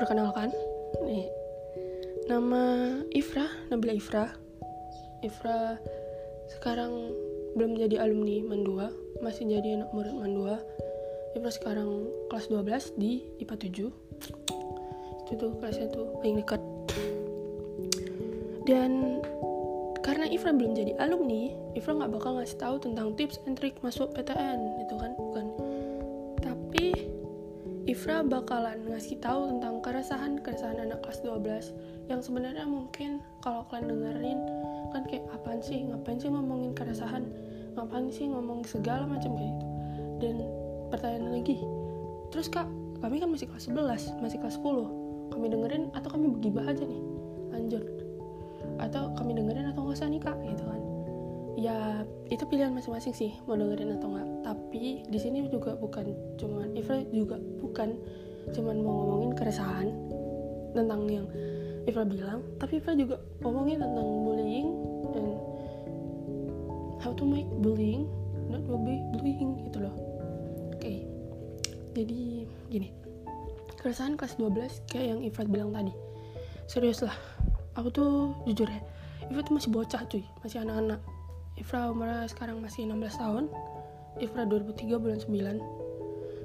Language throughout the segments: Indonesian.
perkenalkan nih nama Ifra Nabila Ifra Ifra sekarang belum jadi alumni Mandua masih jadi anak murid Mandua. Ifra sekarang kelas 12 di IPA 7 itu tuh kelasnya tuh paling dekat. Dan karena Ifra belum jadi alumni Ifra nggak bakal ngasih tahu tentang tips and trick masuk PTN itu kan Ifra bakalan ngasih tahu tentang keresahan-keresahan anak kelas 12 yang sebenarnya mungkin kalau kalian dengerin kan kayak apaan sih? Ngapain sih ngomongin keresahan? Ngapain sih ngomong segala macam kayak gitu? Dan pertanyaan lagi terus kak kami kan masih kelas 11 masih kelas 10 kami dengerin atau kami begibah aja nih? Lanjut atau kami dengerin atau nggak usah nih kak? Gitu kan ya itu pilihan masing-masing sih mau dengerin atau enggak tapi di sini juga bukan cuman Ifra juga bukan cuman mau ngomongin keresahan tentang yang Ifra bilang tapi Ifra juga ngomongin tentang bullying and how to make bullying not will be bullying gitu loh. Oke okay. jadi gini. Keresahan kelas 12 kayak yang Ifra bilang tadi. Serius lah aku tuh jujur ya Ifra tuh masih bocah cuy masih anak-anak Ifra umurnya sekarang masih 16 tahun. Ifra 2003 bulan 9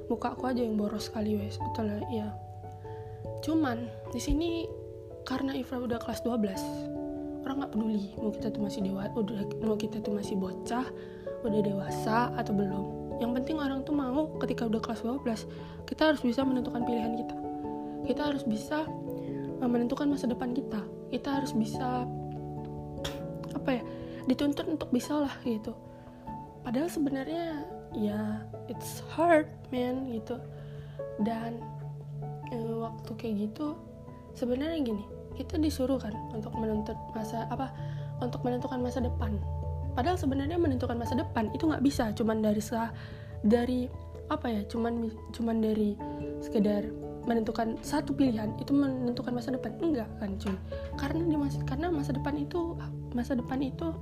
muka aku aja yang boros sekali wes. Betul ya iya. Cuman di sini karena Ifra udah kelas 12 orang nggak peduli mau kita tuh masih dewa udah mau kita tuh masih bocah udah dewasa atau belum. Yang penting orang tuh mau ketika udah kelas 12 kita harus bisa menentukan pilihan kita. Kita harus bisa eh, menentukan masa depan kita. Kita harus bisa apa ya dituntut untuk bisa lah gitu. Padahal sebenarnya ya it's hard man gitu. Dan e, waktu kayak gitu sebenarnya gini kita disuruh kan untuk menuntut masa apa untuk menentukan masa depan. Padahal sebenarnya menentukan masa depan itu nggak bisa cuman dari sah dari apa ya cuman cuman dari sekedar menentukan satu pilihan itu menentukan masa depan. Enggak kan cuy. Karena di masa karena masa depan itu masa depan itu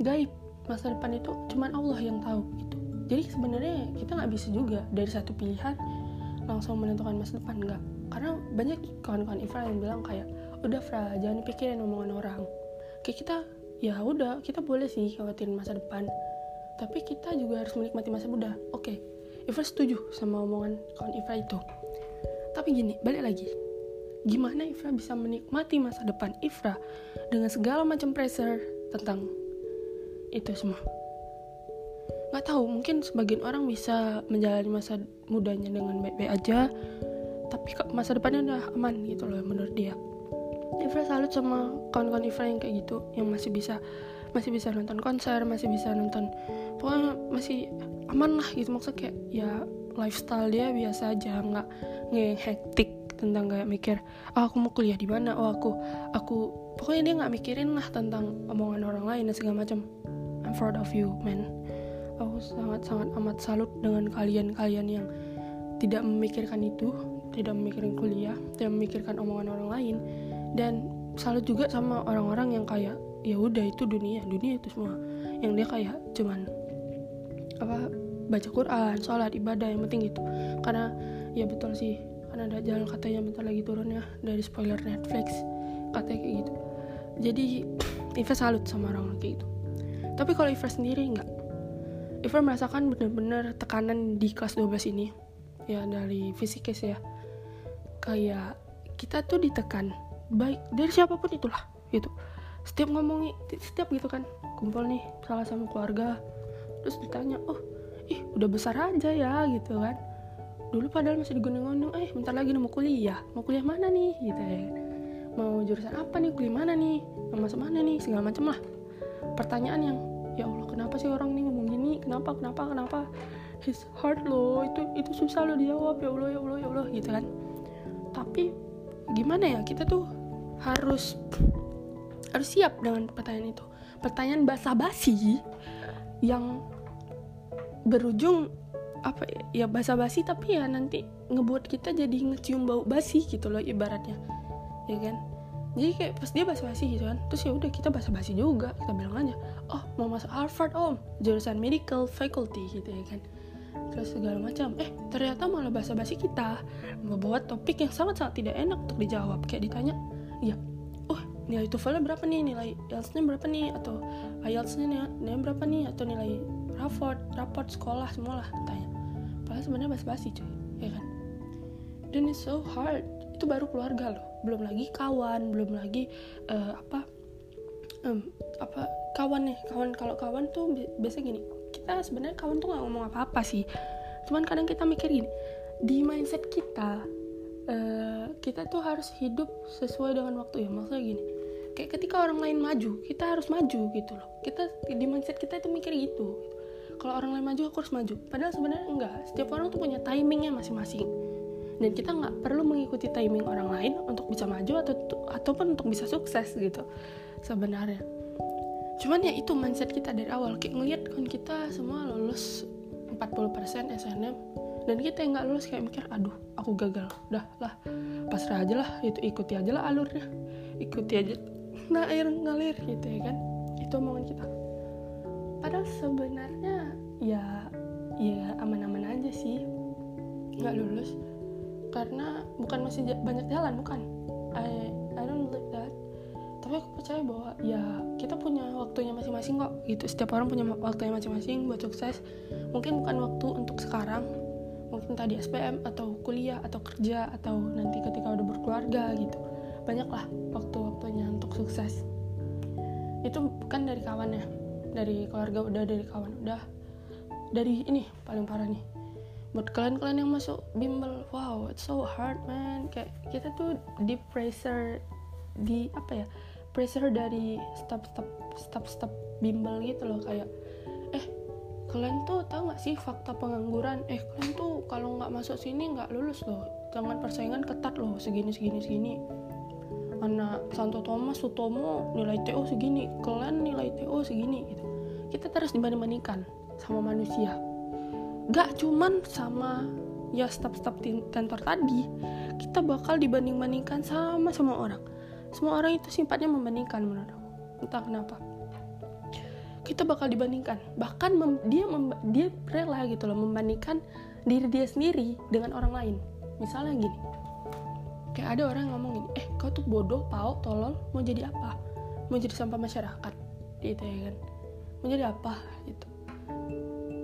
gaib. Masa depan itu cuman Allah yang tahu gitu. Jadi sebenarnya kita nggak bisa juga dari satu pilihan langsung menentukan masa depan enggak karena banyak kawan-kawan Ifra yang bilang kayak udah Fra jangan pikirin omongan orang. Kayak kita ya udah kita boleh sih khawatirin masa depan. Tapi kita juga harus menikmati masa muda. Oke okay. Ifra setuju sama omongan kawan Ifra itu. Tapi gini balik lagi gimana Ifra bisa menikmati masa depan Ifra dengan segala macam pressure tentang itu semua? Nggak tahu mungkin sebagian orang bisa menjalani masa mudanya dengan baik-baik aja tapi masa depannya udah aman gitu loh menurut dia. Ifra salut sama kawan-kawan Ifra yang kayak gitu yang masih bisa masih bisa nonton konser masih bisa nonton pokoknya masih aman lah gitu. Maksudnya kayak ya lifestyle dia biasa aja nggak nggak hektik tentang kayak mikir oh, aku mau kuliah di mana? Oh aku aku pokoknya dia nggak mikirin lah tentang omongan orang lain dan segala macam. I'm proud of you man. Aku sangat sangat amat salut dengan kalian-kalian yang tidak memikirkan itu tidak memikirkan kuliah tidak memikirkan omongan orang lain dan salut juga sama orang-orang yang kayak ya udah itu dunia dunia itu semua. Yang dia kayak cuman apa baca Quran sholat ibadah yang penting gitu karena ya betul sih kan ada jalan katanya bentar lagi turun ya dari spoiler Netflix katanya kayak gitu. Jadi Iva salut sama orang kayak gitu. Tapi kalau Iva sendiri enggak. Iva merasakan bener-bener tekanan di kelas 12 ini ya dari fisikis ya. Kayak kita tuh ditekan baik dari siapa pun itulah gitu. Setiap ngomongin setiap gitu kan kumpul nih salah sama keluarga terus ditanya oh ih udah besar aja ya gitu kan dulu padahal masih digonong-gonong eh bentar lagi mau kuliah. Mau kuliah mana nih? Gitu ya. Mau jurusan apa nih? Kuliah mana nih? Mau masuk mana nih? Segala macam lah. Pertanyaan yang ya Allah kenapa sih orang ini ngomong gini? Kenapa kenapa kenapa? His hard loh itu itu susah loh dijawab. Ya Allah ya Allah ya Allah. Gitu kan. Tapi gimana ya kita tuh harus harus siap dengan pertanyaan itu. Pertanyaan basa-basi yang berujung apa ya, ya basa-basi tapi ya nanti ngebuat kita jadi ngecium bau basi gitu loh ibaratnya. Ya kan? Jadi kayak pas dia basa-basi gitu kan terus ya udah kita basa-basi juga kita bilang aja oh mau masuk Harvard om jurusan medical faculty gitu ya kan. Terus segala macam. Eh ternyata malah basa-basi kita membawa topik yang sangat-sangat tidak enak untuk dijawab. Kayak ditanya ya oh nilai TOEFL berapa nih? Nilai IELTS-nya berapa nih? Atau IELTS-nya nilai berapa nih? Atau nilai raport raport sekolah semua lah tanya padahal sebenarnya basa-basi cuy. Ya kan? Dan it's so hard. Itu baru keluarga loh. Belum lagi kawan belum lagi uh, apa um, apa kawan nih kawan kalau kawan tuh biasa gini. Kita sebenarnya kawan tuh nggak ngomong apa-apa sih. Cuman kadang kita mikir gini di mindset kita uh, kita tuh harus hidup sesuai dengan waktu ya. Maksudnya gini kayak ketika orang lain maju kita harus maju gitu loh. Kita di mindset kita itu mikir gitu kalau orang lain maju aku harus maju. Padahal sebenarnya enggak. Setiap orang tuh punya timingnya masing-masing. Dan kita nggak perlu mengikuti timing orang lain untuk bisa maju atau ataupun untuk bisa sukses gitu sebenarnya. Cuman ya itu mindset kita dari awal. Kayak ngeliat kan kita semua lulus 40% SNM dan kita yang nggak lulus kayak mikir aduh aku gagal. Udah lah pasrah aja lah itu ikuti aja lah alurnya. Ikuti aja nah air ngalir gitu ya kan. Itu omongan kita padahal sebenarnya ya ya aman-aman aja sih. Nggak lulus. Karena bukan masih banyak jalan bukan? I I don't believe that. Tapi aku percaya bahwa ya kita punya waktunya masing-masing kok. Gitu setiap orang punya waktunya masing-masing buat sukses. Mungkin bukan waktu untuk sekarang. Mungkin tadi SPM atau kuliah atau kerja atau nanti ketika udah berkeluarga gitu. Banyaklah waktu-waktunya untuk sukses. Itu bukan dari kawannya dari keluarga udah dari kawan udah. Dari ini paling parah nih. Buat kalian-kalian yang masuk bimbel wow it's so hard man. Kayak kita tuh di pressure di apa ya pressure dari step-step step-step bimbel gitu loh kayak eh kalian tuh tahu nggak sih fakta pengangguran? Eh kalian tuh kalau nggak masuk sini nggak lulus loh. Jangan persaingan ketat loh segini segini segini anak Santo Thomas Sutomo nilai TO segini kalian nilai TO segini gitu. Kita terus dibanding-bandingkan sama manusia. Gak cuman sama ya staf-staf kantor tadi. Kita bakal dibanding-bandingkan sama semua orang. Semua orang itu sifatnya membandingkan menurut aku. Entah kenapa. Kita bakal dibandingkan. Bahkan mem dia mem dia rela gitu loh membandingkan diri dia sendiri dengan orang lain. Misalnya gini kayak ada orang ngomong gini eh kau tuh bodoh pau tolol mau jadi apa? Mau jadi sampah masyarakat gitu ya kan. Mau jadi apa? gitu.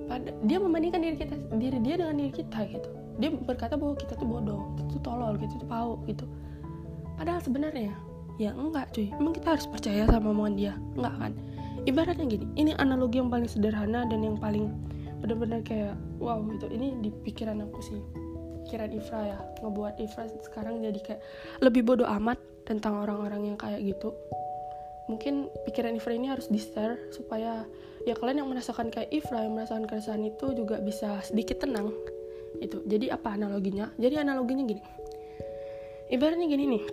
Pada dia membandingkan diri kita diri dia dengan diri kita gitu. Dia berkata bahwa kita tuh bodoh itu tolol gitu tuh pau gitu. Padahal sebenarnya ya enggak cuy. Emang kita harus percaya sama omongan dia? Enggak kan? Ibaratnya gini ini analogi yang paling sederhana dan yang paling benar-benar kayak wow gitu. Ini di pikiran aku sih pikiran Ifra ya ngebuat Ifra sekarang jadi kayak lebih bodoh amat tentang orang-orang yang kayak gitu. Mungkin pikiran Ifra ini harus di share supaya ya kalian yang merasakan kayak Ifra yang merasakan keresahan itu juga bisa sedikit tenang. Itu jadi apa analoginya? Jadi analoginya gini. Ibaratnya gini nih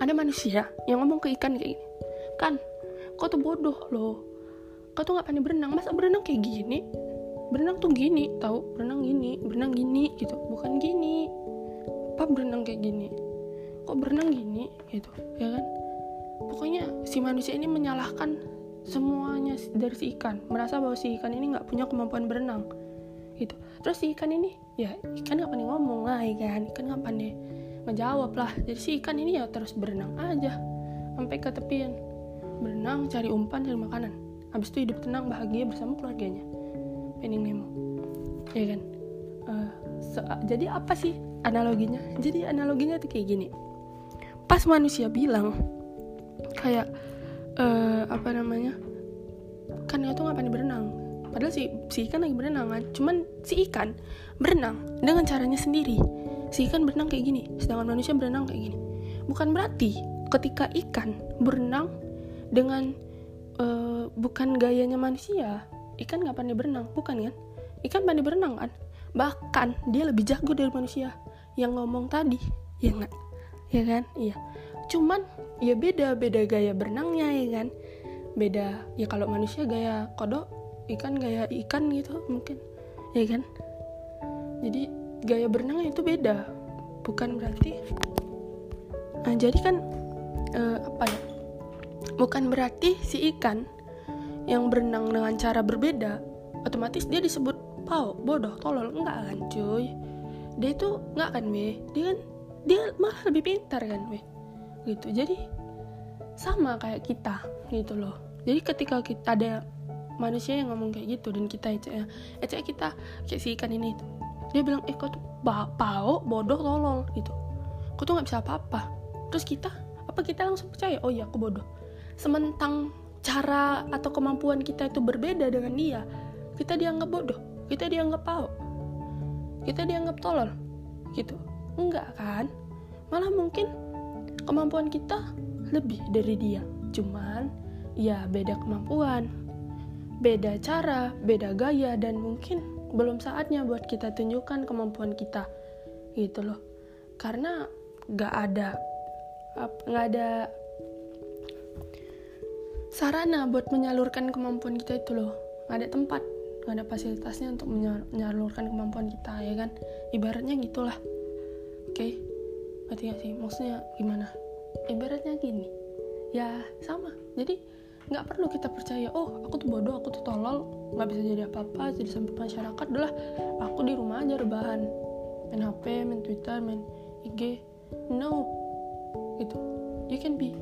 ada manusia yang ngomong ke ikan kayak gini kan kau tuh bodoh loh. Kau tuh nggak pandai berenang. Masa berenang kayak gini berenang tuh gini tahu? Berenang gini berenang gini gitu. Bukan gini. Apa berenang kayak gini? Kok berenang gini gitu ya kan? Pokoknya si manusia ini menyalahkan semuanya dari si ikan. Merasa bahwa si ikan ini nggak punya kemampuan berenang gitu. Terus si ikan ini ya ikan nggak pandai ngomong lah ikan ikan nggak pandai ngejawab lah. Jadi si ikan ini ya terus berenang aja sampai ke tepian. Berenang cari umpan cari makanan. Habis itu hidup tenang bahagia bersama keluarganya Finding Nemo ya kan? Uh, so, uh, jadi apa sih analoginya? Jadi analoginya tuh kayak gini. Pas manusia bilang kayak uh, apa namanya? Kan itu pandai berenang? Padahal si si ikan lagi berenang kan? Cuman si ikan berenang dengan caranya sendiri. Si ikan berenang kayak gini sedangkan manusia berenang kayak gini. Bukan berarti ketika ikan berenang dengan uh, bukan gayanya manusia ikan nggak pandai berenang bukan kan? Ikan pandai berenang kan? Bahkan dia lebih jago dari manusia. Yang ngomong tadi ya nggak? Ya kan? Iya. Cuman ya beda beda gaya berenangnya ya kan? Beda ya kalau manusia gaya kodok ikan gaya ikan gitu mungkin. Ya kan? Jadi gaya berenangnya itu beda. Bukan berarti nah jadi kan uh, apa ya? Bukan berarti si ikan yang berenang dengan cara berbeda otomatis dia disebut pau bodoh tolol. Enggak kan cuy? Dia itu enggak kan weh dia kan dia malah lebih pintar kan weh gitu. Jadi sama kayak kita gitu loh. Jadi ketika kita ada manusia yang ngomong kayak gitu dan kita ecek ya ecek kita kayak si ikan ini dia bilang eh kau tuh pau bodoh tolol gitu. Kau tuh nggak bisa apa-apa. Terus kita apa kita langsung percaya? Oh iya aku bodoh. Sementang cara atau kemampuan kita itu berbeda dengan dia kita dianggap bodoh kita dianggap pau kita dianggap tolol gitu. Enggak kan? Malah mungkin kemampuan kita lebih dari dia. Cuman ya beda kemampuan beda cara, beda gaya, dan mungkin belum saatnya buat kita tunjukkan kemampuan kita, gitu loh. Karena gak ada, gak ada sarana buat menyalurkan kemampuan kita itu loh. Gak ada tempat, gak ada fasilitasnya untuk menyalurkan kemampuan kita, ya kan? Ibaratnya gitulah. Oke, okay? ngerti gak sih? Maksudnya gimana? Ibaratnya gini, ya sama. Jadi nggak perlu kita percaya oh aku tuh bodoh aku tuh tolol nggak bisa jadi apa-apa jadi sampai masyarakat adalah aku di rumah aja rebahan main HP main Twitter main IG no gitu you can be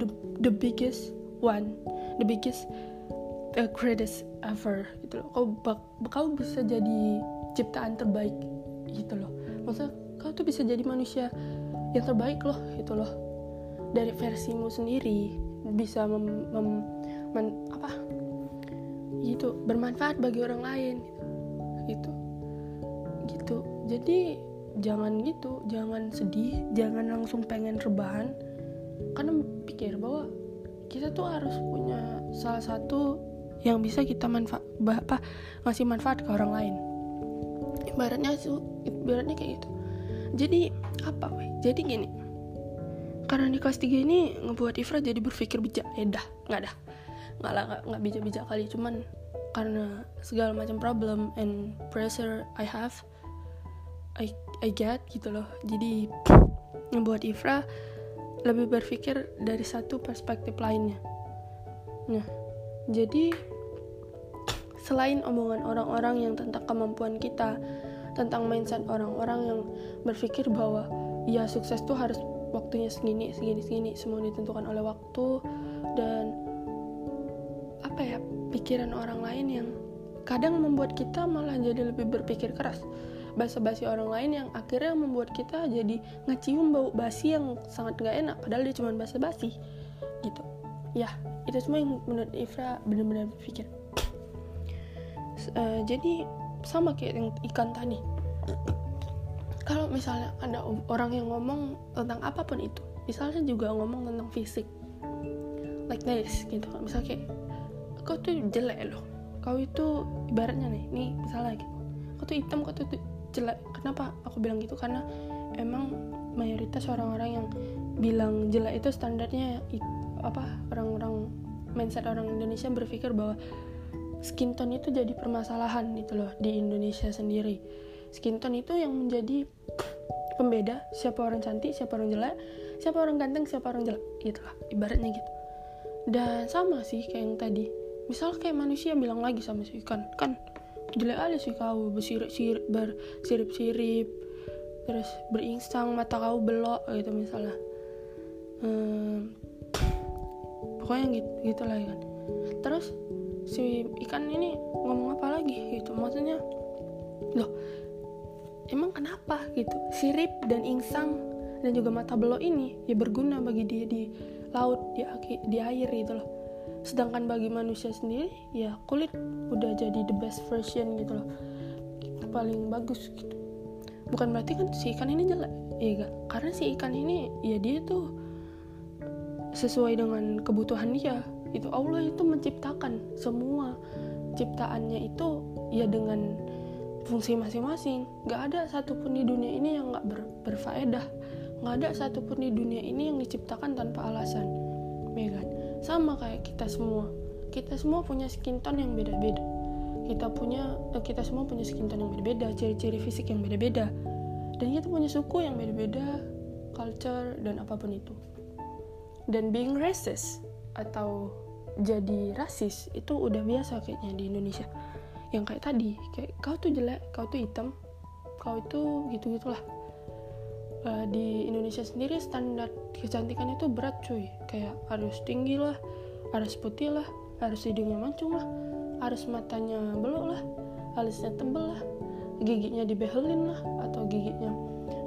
the the biggest one the biggest the greatest ever gitu loh. Kau bak kau bisa jadi ciptaan terbaik gitu loh. Maksudnya kau tuh bisa jadi manusia yang terbaik loh gitu loh. Dari versimu sendiri bisa mem, mem, men, apa? Gitu bermanfaat bagi orang lain gitu. Gitu. Jadi jangan gitu jangan sedih jangan langsung pengen rebahan. Karena pikir bahwa kita tuh harus punya salah satu yang bisa kita manfaat apa ngasih manfaat ke orang lain. Ibaratnya ibaratnya kayak gitu. Jadi apa weh? Jadi gini. Karena di kelas 3 ini ngebuat Ifra jadi berpikir bijak. Eh dah. Nggak dah. Nggak lah nggak bijak-bijak kali. Cuman karena segala macam problem and pressure I have I I get gitu loh. Jadi ngebuat Ifra lebih berpikir dari satu perspektif lainnya. Nah jadi selain omongan orang-orang yang tentang kemampuan kita tentang mindset orang-orang yang berpikir bahwa ya sukses tuh harus waktunya segini segini segini semua ditentukan oleh waktu dan apa ya pikiran orang lain yang kadang membuat kita malah jadi lebih berpikir keras basa-basi orang lain yang akhirnya membuat kita jadi ngecium bau basi yang sangat gak enak padahal dia cuma basa-basi gitu. Ya itu semua yang menurut Ifra benar-benar berpikir. Uh, jadi sama kayak yang ikan tadi. Kalau misalnya ada orang yang ngomong tentang apa pun itu misalnya juga ngomong tentang fisik like this gitu. Misalnya kayak kau tuh jelek loh. Kau itu ibaratnya nih nih misalnya gitu kau tuh hitam kau tuh jelek kenapa aku bilang gitu? Karena emang mayoritas orang-orang yang bilang jelek itu standarnya apa orang-orang mindset orang Indonesia berpikir bahwa skin tone itu jadi permasalahan gitu loh di Indonesia sendiri. Skin tone itu yang menjadi pembeda siapa orang cantik siapa orang jelek siapa orang ganteng siapa orang jelek gitu lah ibaratnya gitu. Dan sama sih kayak yang tadi. Misal kayak manusia bilang lagi sama si ikan kan jelek aja sih kau bersirip sirip bersirip sirip terus beringsang mata kau belok gitu misalnya. Hmm, pokoknya gitu gitu lah kan. Terus si ikan ini ngomong apa lagi gitu maksudnya loh emang kenapa gitu? Sirip dan insang dan juga mata belok ini ya berguna bagi dia di laut di, di air gitu loh sedangkan bagi manusia sendiri ya kulit udah jadi the best version gitu loh. Paling bagus gitu. Bukan berarti kan si ikan ini jelek. Ya gak karena si ikan ini ya dia tuh sesuai dengan kebutuhan dia. Itu Allah itu menciptakan semua. Ciptaannya itu ya dengan fungsi masing-masing. Gak ada satupun di dunia ini yang gak ber, berfaedah. Gak ada satupun di dunia ini yang diciptakan tanpa alasan. Ya kan sama kayak kita semua. Kita semua punya skin tone yang beda-beda. Kita punya eh, kita semua punya skin tone yang beda-beda ciri-ciri fisik yang beda-beda. Dan kita punya suku yang beda-beda culture dan apa pun itu. Dan being racist atau jadi rasis itu udah biasa kayaknya di Indonesia. Yang kayak tadi kayak kau tuh jelek kau tuh hitam kau itu gitu gitulah uh, di Indonesia sendiri standar kecantikan itu berat cuy. Kayak harus tinggi lah harus putih lah harus hidungnya mancung lah harus matanya belok lah alisnya tebel lah giginya dibehelin lah atau giginya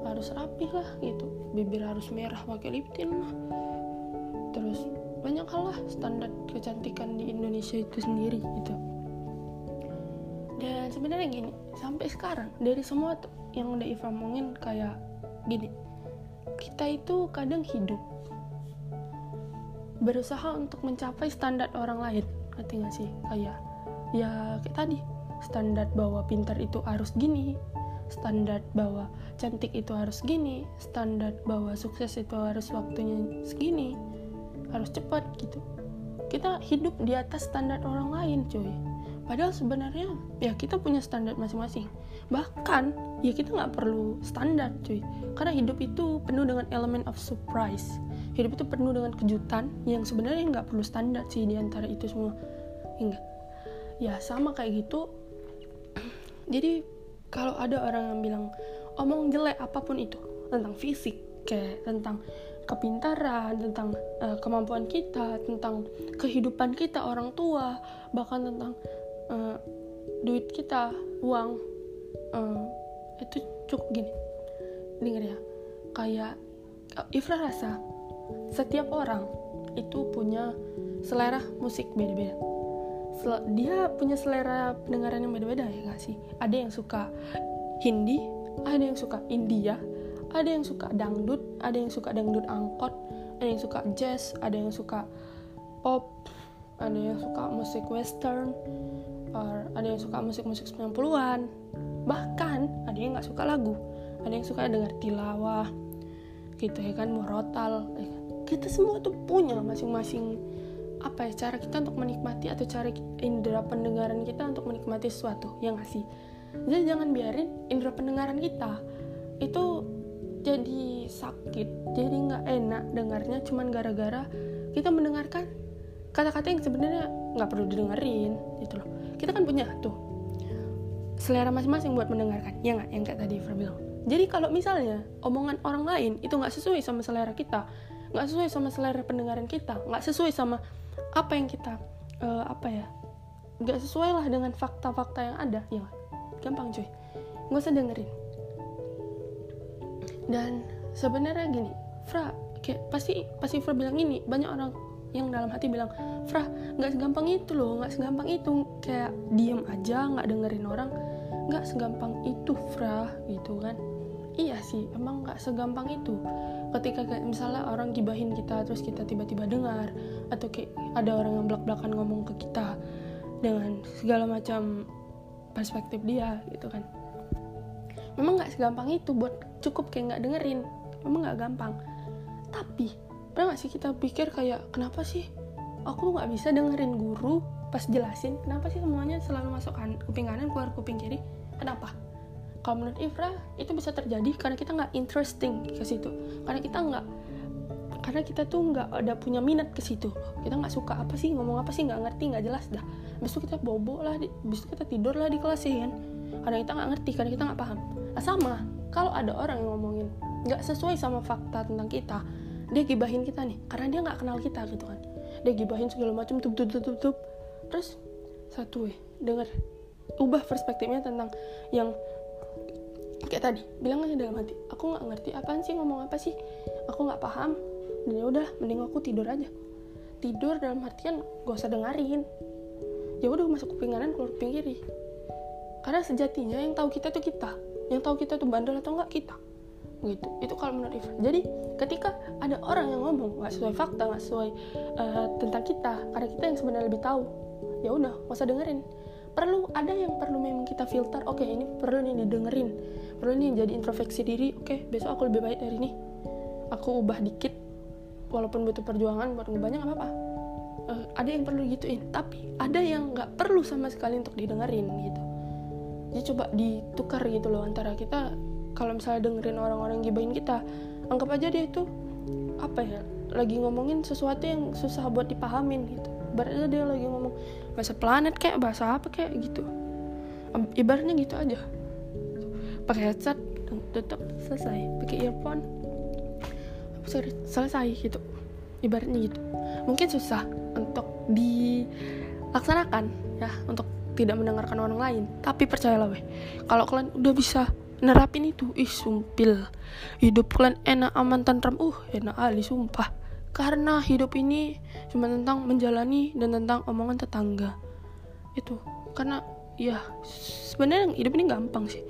harus rapih lah gitu. Bibir harus merah pakai lip tint lah. Terus banyak hal lah standar kecantikan di Indonesia itu sendiri gitu. Dan sebenarnya gini sampai sekarang dari semua yang udah Iva omongin kayak gini kita itu kadang hidup berusaha untuk mencapai standar orang lain ngerti gak sih? Kayak ya kayak tadi standar bahwa pintar itu harus gini standar bahwa cantik itu harus gini standar bahwa sukses itu harus waktunya segini harus cepat gitu. Kita hidup di atas standar orang lain cuy. Padahal sebenarnya ya kita punya standar masing-masing. Bahkan ya kita nggak perlu standar cuy. Karena hidup itu penuh dengan elemen of surprise. Hidup itu penuh dengan kejutan yang sebenarnya nggak perlu standar sih di antara itu semua. Enggak. Ya sama kayak gitu. Jadi kalau ada orang yang bilang omong jelek apa pun itu tentang fisik kayak tentang kepintaran, tentang uh, kemampuan kita, tentang kehidupan kita orang tua, bahkan tentang uh, duit kita uang uh, itu cukup gini. Denger ya kayak uh, Ifra rasa setiap orang itu punya selera musik beda-beda. Sel dia punya selera pendengaran yang beda-beda ya gak sih? Ada yang suka Hindi ada yang suka India ada yang suka dangdut ada yang suka dangdut angkot ada yang suka jazz ada yang suka pop ada yang suka musik western or ada yang suka musik-musik 90-an bahkan ada yang nggak suka lagu ada yang suka dengar tilawah gitu ya kan murotal kan? kita semua tuh punya masing-masing apa ya cara kita untuk menikmati atau cara indera pendengaran kita untuk menikmati sesuatu yang ngasih jadi jangan biarin indera pendengaran kita itu jadi sakit jadi nggak enak dengarnya cuman gara-gara kita mendengarkan kata-kata yang sebenarnya nggak perlu didengerin gitu loh kita kan punya tuh selera masing-masing buat mendengarkan. Ya nggak? Yang kayak tadi Fir bilang. Jadi kalau misalnya omongan orang lain itu nggak sesuai sama selera kita nggak sesuai sama selera pendengaran kita nggak sesuai sama apa yang kita uh, apa ya nggak sesuai lah dengan fakta-fakta yang ada ya gampang cuy. Nggak usah dengerin. Dan sebenarnya gini Fra kayak pasti pasti Fra bilang ini banyak orang yang dalam hati bilang Frah nggak segampang itu loh nggak segampang itu. Kayak diem aja nggak dengerin orang nggak segampang itu Frah gitu kan. Iya sih emang nggak segampang itu. Ketika kayak misalnya orang gibahin kita terus kita tiba-tiba dengar atau kayak ada orang yang belak-belakan ngomong ke kita dengan segala macam perspektif dia gitu kan. Memang nggak segampang itu buat cukup kayak nggak dengerin memang nggak gampang. Tapi pernah gak sih kita pikir kayak kenapa sih aku nggak bisa dengerin guru pas jelasin? Kenapa sih semuanya selalu masuk kan, kuping kanan keluar kuping kiri? Kenapa? Kalau menurut Ifra itu bisa terjadi karena kita nggak interesting ke situ. Karena kita nggak karena kita tuh nggak ada punya minat ke situ. Kita nggak suka apa sih ngomong apa sih nggak ngerti nggak jelas dah. Itu kita bobo lah itu kita tidur lah di kelas ya kan? Karena kita nggak ngerti karena kita nggak paham. Nah, sama kalau ada orang yang ngomongin nggak sesuai sama fakta tentang kita dia gibahin kita nih karena dia nggak kenal kita gitu kan. Dia gibahin segala macam tup tup tup tup tup. Terus satu eh denger. Ubah perspektifnya tentang yang kayak tadi bilang aja dalam hati aku nggak ngerti apaan sih ngomong apa sih? Aku nggak paham. Dan ya udah mending aku tidur aja. Tidur dalam artian gak usah dengerin. Ya udah masuk kuping kanan keluar kuping kiri karena sejatinya yang tahu kita tuh kita. Yang tahu kita tuh bandel atau enggak kita gitu. Itu kalau menurut Ivan. Jadi ketika ada orang yang ngomong nggak sesuai fakta nggak sesuai uh, tentang kita karena kita yang sebenarnya lebih tahu. Ya udah nggak usah dengerin. Perlu ada yang perlu memang kita filter oke okay, ini perlu nih didengerin. Perlu nih jadi introspeksi diri. Oke okay, besok aku lebih baik dari ini. Aku ubah dikit walaupun butuh perjuangan buat ngubahnya nggak apa-apa. Uh, ada yang perlu gituin tapi ada yang nggak perlu sama sekali untuk didengerin gitu. Jadi coba ditukar gitu loh antara kita kalau misalnya dengerin orang-orang gibahin kita anggap aja dia itu apa ya lagi ngomongin sesuatu yang susah buat dipahamin gitu. Berarti dia lagi ngomong bahasa planet kayak bahasa apa kayak gitu. Ibaratnya gitu aja. Pakai headset tutup selesai. Pakai earphone selesai gitu. Ibaratnya gitu. Mungkin susah untuk dilaksanakan ya untuk tidak mendengarkan orang lain. Tapi percayalah weh kalau kalian udah bisa nerapin itu. Ih sumpil. Hidup kalian enak aman tentram. Uh enak ali sumpah. Karena hidup ini cuma tentang menjalani dan tentang omongan tetangga. Itu. Karena ya sebenarnya hidup ini gampang sih.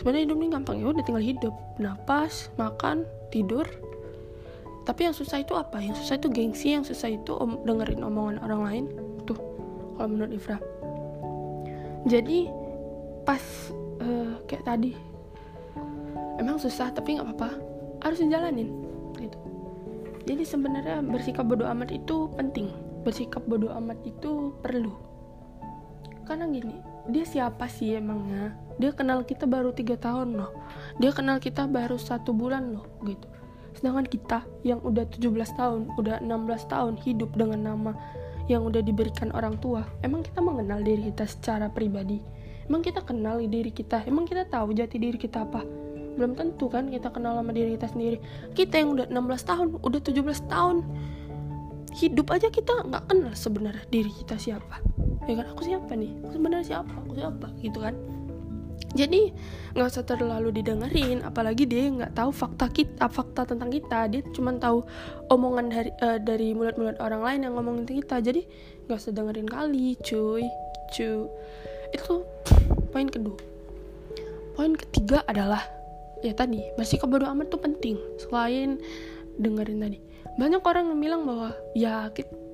Sebenarnya hidup ini gampang. Ya udah tinggal hidup. Napas makan tidur. Tapi yang susah itu apa? Yang susah itu gengsi yang susah itu om dengerin omongan orang lain. Tuh kalau menurut Ifra. Jadi pas uh, kayak tadi. Emang susah tapi nggak apa-apa. Harus dijalanin. Gitu. Jadi sebenarnya bersikap bodoh amat itu penting. Bersikap bodoh amat itu perlu. Karena gini dia siapa sih emangnya? Dia kenal kita baru tiga tahun loh. Dia kenal kita baru satu bulan loh gitu. Sedangkan kita yang udah 17 tahun udah 16 tahun hidup dengan nama yang udah diberikan orang tua emang kita mengenal diri kita secara pribadi emang kita kenal diri kita? Emang kita tahu jati diri kita apa? Belum tentu kan kita kenal sama diri kita sendiri. Kita yang udah 16 tahun udah 17 tahun. Hidup aja kita nggak kenal sebenarnya diri kita siapa. Ya kan? Aku siapa nih? Aku sebenarnya siapa? Aku siapa? Gitu kan? Jadi nggak usah terlalu didengerin. Apalagi dia nggak tahu fakta kita fakta tentang kita. Dia cuma tahu omongan dari uh, dari mulut-mulut orang lain yang ngomongin kita. Jadi nggak usah dengerin kali cuy. Cuy itu poin kedua. Poin ketiga adalah ya tadi bersikap bodo amat tuh penting. Selain dengerin tadi. Banyak orang yang bilang bahwa ya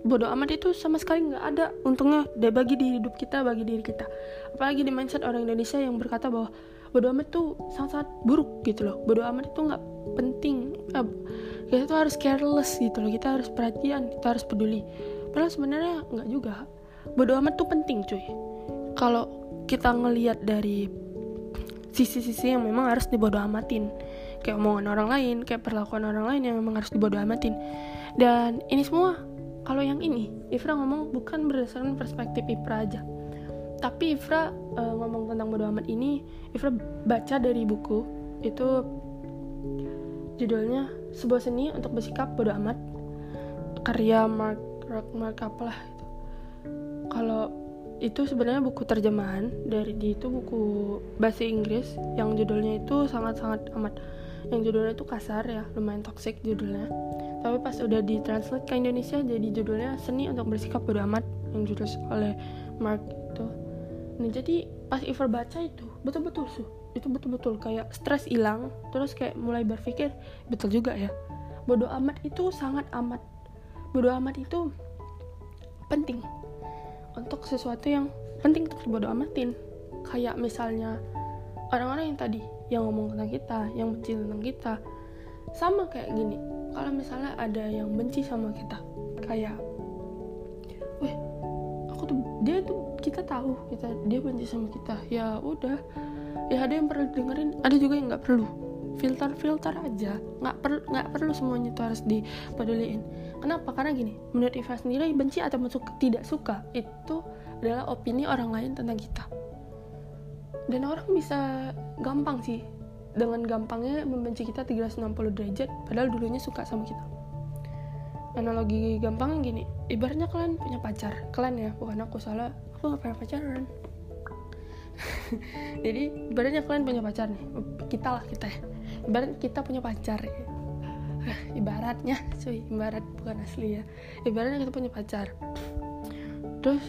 bodoh amat itu sama sekali nggak ada untungnya deh bagi di hidup kita bagi diri kita. Apalagi di mindset orang Indonesia yang berkata bahwa bodoh amat tuh sangat-sangat buruk gitu loh. Bodoh amat itu nggak penting. Kita tuh harus careless gitu loh. Kita harus perhatian kita harus peduli. Padahal sebenarnya nggak juga. Bodoh amat tuh penting cuy kalau kita ngelihat dari sisi-sisi yang memang harus dibodoh amatin kayak omongan orang lain kayak perlakuan orang lain yang memang harus dibodoh amatin. Dan ini semua kalau yang ini Ifra ngomong bukan berdasarkan perspektif Ifra aja. Tapi Ifra uh, ngomong tentang bodo amat ini Ifra baca dari buku itu judulnya sebuah seni untuk bersikap bodo amat karya Mark Mark, Mark apa lah itu. Kalau itu sebenarnya buku terjemahan. Dari di itu buku bahasa Inggris yang judulnya itu sangat-sangat amat yang judulnya itu kasar ya lumayan toxic judulnya. Tapi pas udah ditranslate ke Indonesia jadi judulnya seni untuk bersikap bodo amat yang ditulis oleh Mark itu. Nah jadi pas Iver baca itu betul-betul su itu betul-betul kayak stres hilang terus kayak mulai berpikir betul juga ya bodo amat itu sangat amat bodo amat itu penting untuk sesuatu yang penting untuk bodo amatin. Kayak misalnya orang-orang yang tadi yang ngomong tentang kita yang benci tentang kita. Sama kayak gini kalau misalnya ada yang benci sama kita kayak weh aku tuh dia tuh kita tahu kita dia benci sama kita. Ya udah ya ada yang perlu dengerin ada juga yang nggak perlu filter filter aja. Nggak perlu nggak perlu semuanya itu harus dipeduliin. Kenapa? Karena gini menurut Iva sendiri benci atau suka, tidak suka itu adalah opini orang lain tentang kita. Dan orang bisa gampang sih dengan gampangnya membenci kita 360 derajat padahal dulunya suka sama kita. Analogi gampangnya gini ibaratnya kalian punya pacar kalian ya bukan aku salah aku gak pernah pacaran. Jadi ibaratnya kalian punya pacar nih kita lah kita ya ibarat kita punya pacar ya. ibaratnya cuy ibarat bukan asli ya. Ibaratnya kita punya pacar. Terus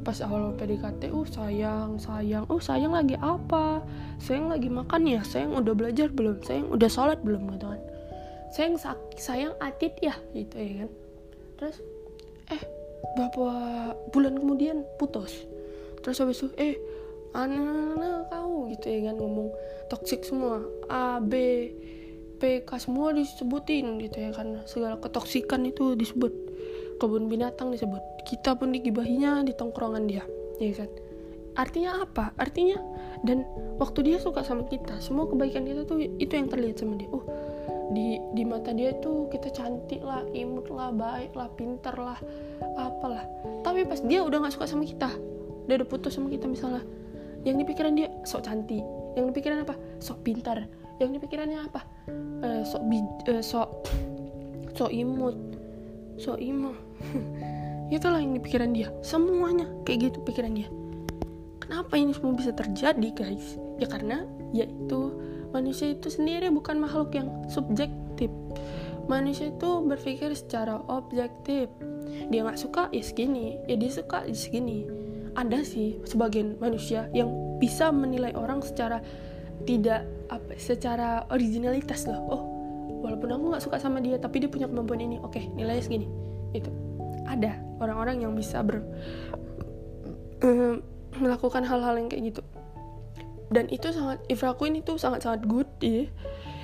pas awal PDKT uh sayang sayang. Uh sayang lagi apa? Sayang lagi makan ya? Sayang udah belajar belum? Sayang udah sholat belum? Gitu kan. Sayang sayang atit ya? Gitu ya kan. Terus eh beberapa bulan kemudian? Putus. Terus habis itu eh anak-anak kau gitu ya kan ngomong toxic semua. A B PK semua disebutin gitu ya kan. Segala ketoksikan itu disebut. Kebun binatang disebut. Kita pun digibahinya di tongkrongan dia ya kan. Artinya apa? Artinya dan waktu dia suka sama kita semua kebaikan kita tuh itu yang terlihat sama dia. Oh di di mata dia tuh kita cantik lah imut lah baik lah pinter lah apalah. Tapi pas dia udah nggak suka sama kita dia udah putus sama kita misalnya yang di pikiran dia sok cantik. Yang di pikiran apa? Sok pintar. Yang di pikirannya apa? Uh, sok bi uh, sok sok imut. Sok imo itulah yang di pikiran dia. Semuanya kayak gitu pikiran dia. Kenapa ini semua bisa terjadi guys? Ya karena yaitu manusia itu sendiri bukan makhluk yang subjektif. Manusia itu berpikir secara objektif. Dia nggak suka ya segini. Ya dia suka ya segini ada sih sebagian manusia yang bisa menilai orang secara tidak apa secara originalitas loh. Oh walaupun aku nggak suka sama dia tapi dia punya kemampuan ini. Oke nilainya segini. Itu ada orang-orang yang bisa ber melakukan hal-hal yang kayak gitu. Dan itu sangat Ifra Queen itu sangat-sangat good ya.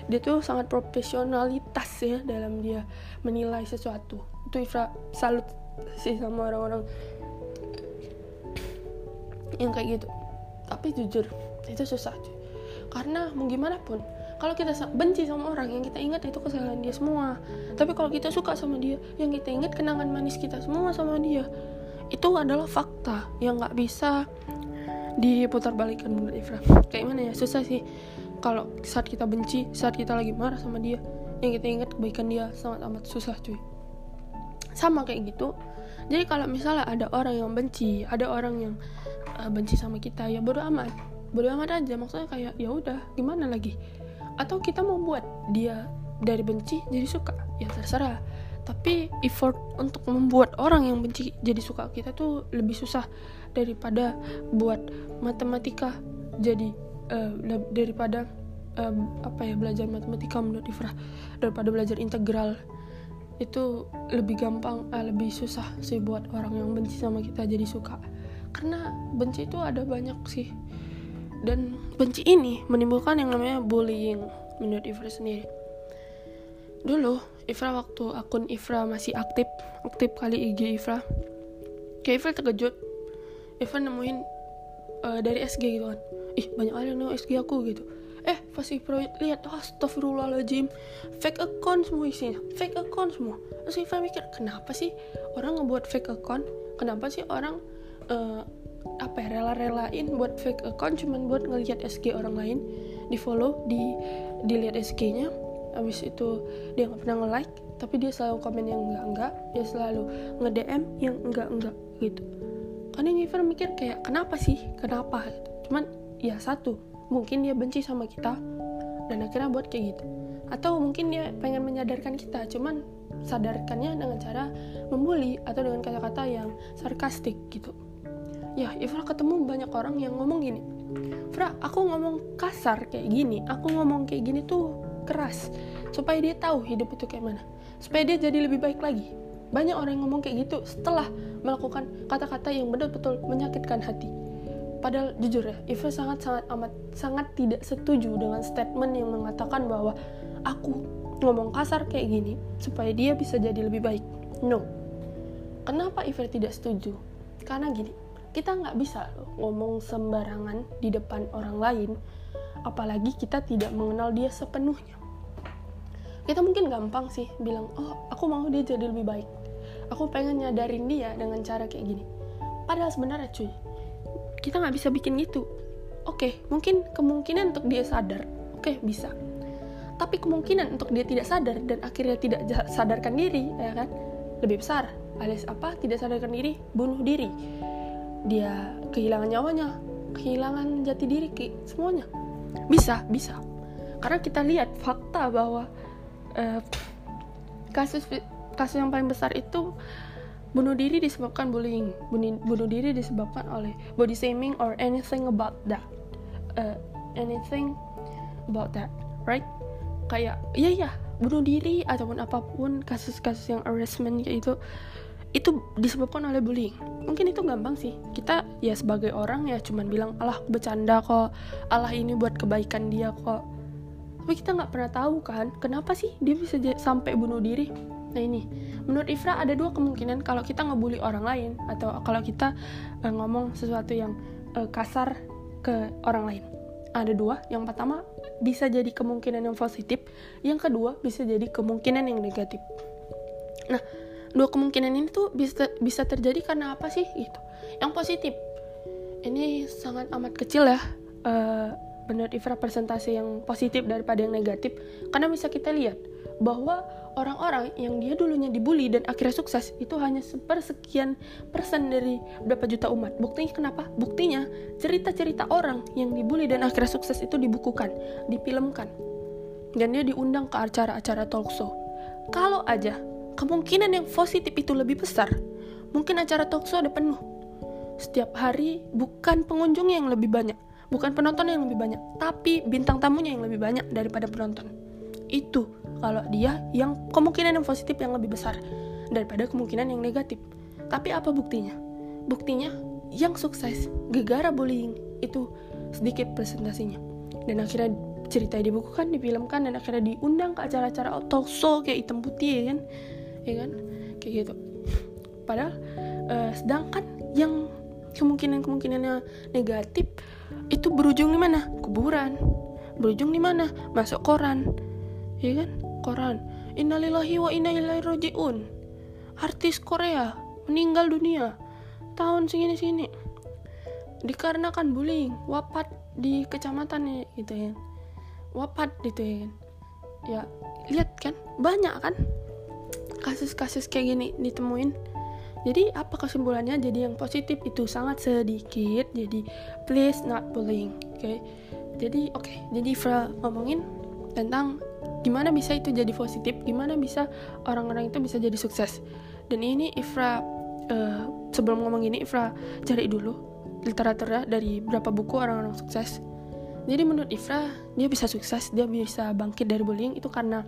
Dia tuh sangat profesionalitas ya dalam dia menilai sesuatu. Itu Ifra salut sih sama orang-orang yang kayak gitu. Tapi jujur itu susah cuy. Karena mau gimana pun kalau kita benci sama orang yang kita ingat itu kesalahan dia semua. Tapi kalau kita suka sama dia yang kita ingat kenangan manis kita semua sama dia itu adalah fakta yang nggak bisa diputar balikan menurut Ifra kayak mana ya? Susah sih. Kalau saat kita benci saat kita lagi marah sama dia yang kita ingat kebaikan dia sangat amat susah cuy. Sama kayak gitu. Jadi kalau misalnya ada orang yang benci ada orang yang uh, benci sama kita ya bodo amat. Bodo amat aja maksudnya kayak ya udah gimana lagi? Atau kita mau buat dia dari benci jadi suka? Ya terserah. Tapi effort untuk membuat orang yang benci jadi suka kita tuh lebih susah daripada buat matematika jadi uh, daripada um, apa ya belajar matematika menurut Ifrah daripada belajar integral. Itu lebih gampang uh, lebih susah sih buat orang yang benci sama kita jadi suka karena benci itu ada banyak sih. Dan benci ini menimbulkan yang namanya bullying menurut Ifra sendiri. Dulu Ifra waktu akun Ifra masih aktif aktif kali IG Ifra kayak Ifra terkejut. Ifra nemuin uh, dari SG gitu kan. Ih banyak kali yang SG aku gitu. Eh pas Ifra lihat oh, astagfirullahaladzim fake account semua isinya fake account semua. Terus Ifra mikir kenapa sih orang ngebuat fake account? Kenapa sih orang uh, apa ya rela-relain buat fake account cuman buat ngelihat SG orang lain di follow di dilihat SG-nya habis itu dia nggak pernah nge-like tapi dia selalu komen yang enggak enggak dia selalu nge-DM yang enggak enggak gitu. Karena Jennifer mikir kayak kenapa sih? Kenapa? Cuman ya satu mungkin dia benci sama kita dan akhirnya buat kayak gitu. Atau mungkin dia pengen menyadarkan kita cuman sadarkannya dengan cara membuli atau dengan kata-kata yang sarkastik gitu ya Ifra ketemu banyak orang yang ngomong gini. Fra aku ngomong kasar kayak gini aku ngomong kayak gini tuh keras supaya dia tahu hidup itu kayak mana. Supaya dia jadi lebih baik lagi. Banyak orang yang ngomong kayak gitu setelah melakukan kata-kata yang betul-betul menyakitkan hati. Padahal jujur ya Ifra sangat sangat amat sangat tidak setuju dengan statement yang mengatakan bahwa aku ngomong kasar kayak gini supaya dia bisa jadi lebih baik. No. Kenapa Ifra tidak setuju? Karena gini kita nggak bisa ngomong sembarangan di depan orang lain apalagi kita tidak mengenal dia sepenuhnya. Kita mungkin gampang sih bilang oh aku mau dia jadi lebih baik. Aku pengen nyadarin dia dengan cara kayak gini. Padahal sebenarnya cuy kita nggak bisa bikin gitu. Oke mungkin kemungkinan untuk dia sadar. Oke bisa. Tapi kemungkinan untuk dia tidak sadar dan akhirnya tidak sadarkan diri ya kan? Lebih besar alias apa? Tidak sadarkan diri bunuh diri dia kehilangan nyawanya kehilangan jati diri ke semuanya. Bisa bisa. Karena kita lihat fakta bahwa uh, kasus kasus yang paling besar itu bunuh diri disebabkan bullying. Bunuh, bunuh diri disebabkan oleh body shaming or anything about that. Uh, anything about that right? Kayak iya iya bunuh diri ataupun apa pun kasus-kasus yang harassment kayak itu itu disebabkan oleh bullying mungkin itu gampang sih. Kita ya sebagai orang ya cuman bilang Allah bercanda kok. Allah ini buat kebaikan dia kok. Tapi kita nggak pernah tahu kan kenapa sih dia bisa sampai bunuh diri? Nah ini. Menurut Ifra ada dua kemungkinan kalau kita ngebully orang lain atau kalau kita uh, ngomong sesuatu yang uh, kasar ke orang lain. Ada dua. Yang pertama bisa jadi kemungkinan yang positif. Yang kedua bisa jadi kemungkinan yang negatif. Nah dua kemungkinan ini tuh bisa bisa terjadi karena apa sih gitu yang positif ini sangat amat kecil ya uh, menurut Ifra presentasi yang positif daripada yang negatif karena bisa kita lihat bahwa orang-orang yang dia dulunya dibully dan akhirnya sukses itu hanya sepersekian persen dari berapa juta umat. Buktinya kenapa? Buktinya cerita-cerita orang yang dibully dan akhirnya sukses itu dibukukan, difilmkan. Dan dia diundang ke acara-acara talk show. Kalau aja kemungkinan yang positif itu lebih besar, mungkin acara talk show ada penuh. Setiap hari bukan pengunjung yang lebih banyak, bukan penonton yang lebih banyak, tapi bintang tamunya yang lebih banyak daripada penonton. Itu kalau dia yang kemungkinan yang positif yang lebih besar daripada kemungkinan yang negatif. Tapi apa buktinya? Buktinya yang sukses gegara bullying itu sedikit presentasinya. Dan akhirnya cerita dibukukan, difilmkan dan akhirnya diundang ke acara-acara talk show kayak hitam putih ya kan? Ya kan? Kayak gitu. Padahal uh, sedangkan yang kemungkinan-kemungkinannya negatif itu berujung di mana? Kuburan. Berujung di mana? Masuk koran. Ya kan? Koran. Innalillahi wa inna ilaihi rajiun. Artis Korea meninggal dunia tahun segini-segini. Dikarenakan bullying, wafat di kecamatan gitu ya. Wafat gitu ya kan. Ya, lihat kan? Banyak kan? Kasus-kasus kayak gini ditemuin jadi apa kesimpulannya? Jadi yang positif itu sangat sedikit. Jadi please not bullying. Oke. Okay? Jadi oke. Okay. Jadi Fra ngomongin tentang gimana bisa itu jadi positif, gimana bisa orang-orang itu bisa jadi sukses. Dan ini Ifra uh, sebelum ngomong ini Ifra cari dulu literaturnya dari berapa buku orang-orang sukses. Jadi menurut Ifra dia bisa sukses, dia bisa bangkit dari bullying itu karena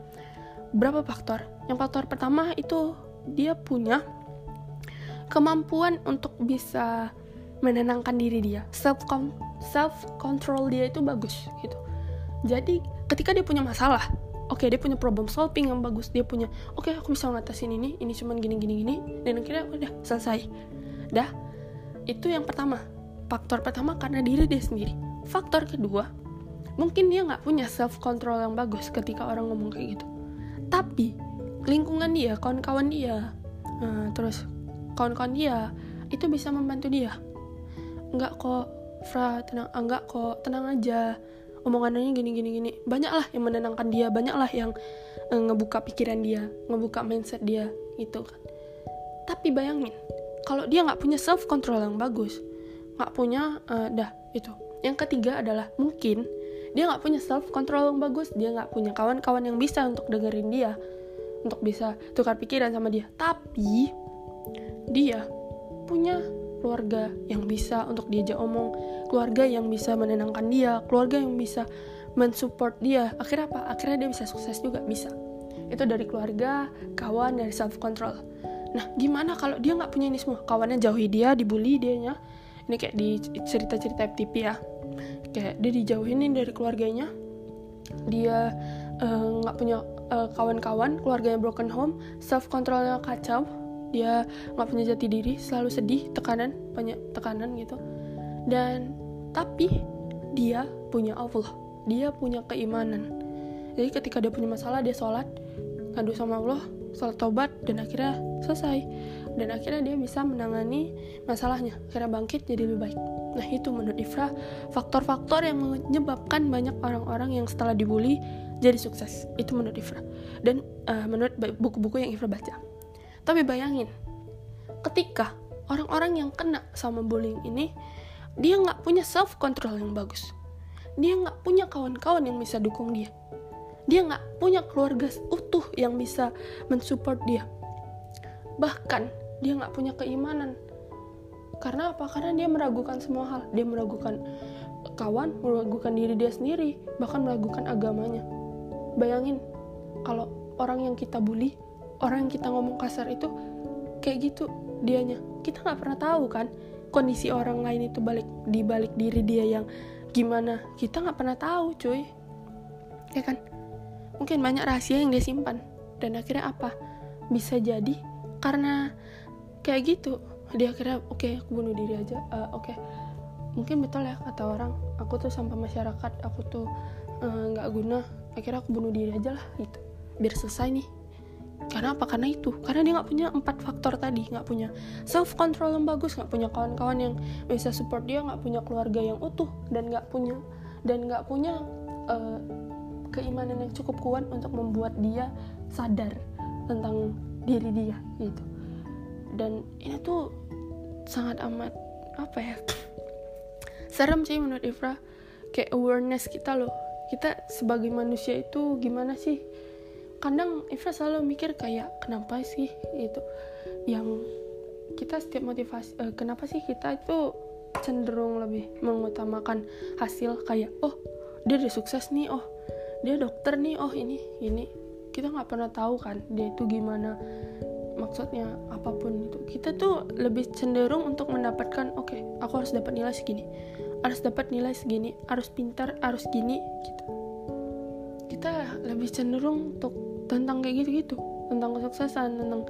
berapa faktor. Yang faktor pertama itu dia punya kemampuan untuk bisa menenangkan diri dia. Self self control dia itu bagus gitu. Jadi ketika dia punya masalah oke okay, dia punya problem solving yang bagus dia punya oke okay, aku bisa ngatasin ini ini cuman gini gini gini dan akhirnya udah selesai. Dah. Itu yang pertama. Faktor pertama karena diri dia sendiri. Faktor kedua mungkin dia nggak punya self control yang bagus ketika orang ngomong kayak gitu tapi lingkungan dia kawan-kawan dia uh, terus kawan-kawan dia itu bisa membantu dia. Enggak kok Fra tenang enggak kok tenang aja. Omongannya gini gini gini. Banyak lah yang menenangkan dia banyak lah yang uh, ngebuka pikiran dia ngebuka mindset dia gitu kan. Tapi bayangin kalau dia nggak punya self control yang bagus nggak punya uh, dah itu. Yang ketiga adalah mungkin dia nggak punya self control yang bagus dia nggak punya kawan-kawan yang bisa untuk dengerin dia untuk bisa tukar pikiran sama dia tapi dia punya keluarga yang bisa untuk diajak omong, keluarga yang bisa menenangkan dia, keluarga yang bisa mensupport dia. Akhirnya apa? Akhirnya dia bisa sukses juga bisa. Itu dari keluarga, kawan, dari self control. Nah, gimana kalau dia nggak punya ini semua? Kawannya jauhi dia, dibully dia nya. Ini kayak di cerita-cerita FTP ya. Kayak dia dijauhin dari keluarganya. Dia eh, nggak uh, punya uh, kawan-kawan, keluarganya broken home, self controlnya kacau, dia nggak punya jati diri selalu sedih tekanan banyak tekanan gitu. Dan tapi dia punya Allah. Dia punya keimanan. Jadi ketika dia punya masalah dia sholat ngadu sama Allah sholat tobat dan akhirnya selesai. Dan akhirnya dia bisa menangani masalahnya. Akhirnya bangkit jadi lebih baik nah itu menurut Ifra faktor-faktor yang menyebabkan banyak orang-orang yang setelah dibully jadi sukses itu menurut Ifra dan uh, menurut buku-buku yang Ifra baca tapi bayangin, ketika orang-orang yang kena sama bullying ini, dia nggak punya self control yang bagus. Dia nggak punya kawan-kawan yang bisa dukung dia. Dia nggak punya keluarga utuh yang bisa mensupport dia. Bahkan dia nggak punya keimanan. Karena apa? Karena dia meragukan semua hal. Dia meragukan kawan, meragukan diri dia sendiri, bahkan meragukan agamanya. Bayangin kalau orang yang kita bully orang yang kita ngomong kasar itu kayak gitu dianya. Kita nggak pernah tahu kan kondisi orang lain itu balik di balik diri dia yang gimana. Kita nggak pernah tahu cuy. Ya kan? Mungkin banyak rahasia yang dia simpan. Dan akhirnya apa? Bisa jadi karena kayak gitu dia akhirnya oke okay, aku bunuh diri aja. Uh, oke. Okay. mungkin betul ya kata orang. Aku tuh sampah masyarakat aku tuh eh, nggak uh, guna. Akhirnya aku bunuh diri aja lah gitu. Biar selesai nih. Karena apa? Karena itu. Karena dia nggak punya empat faktor tadi. Nggak punya self control yang bagus nggak punya kawan-kawan yang bisa support dia nggak punya keluarga yang utuh dan nggak punya dan nggak punya uh, keimanan yang cukup kuat untuk membuat dia sadar tentang diri dia gitu dan ini tuh sangat amat apa ya serem sih menurut Ifra. Kayak awareness kita loh. Kita sebagai manusia itu gimana sih? Kadang Ifra selalu mikir kayak kenapa sih itu yang kita setiap motivasi uh, kenapa sih kita itu cenderung lebih mengutamakan hasil kayak oh dia udah sukses nih oh dia dokter nih oh ini ini. Kita nggak pernah tahu kan dia itu gimana maksudnya apa pun itu. Kita tuh lebih cenderung untuk mendapatkan oke okay, aku harus dapat nilai segini harus dapat nilai segini harus pintar harus gini gitu. Kita lebih cenderung untuk tentang kayak gitu-gitu tentang kesuksesan tentang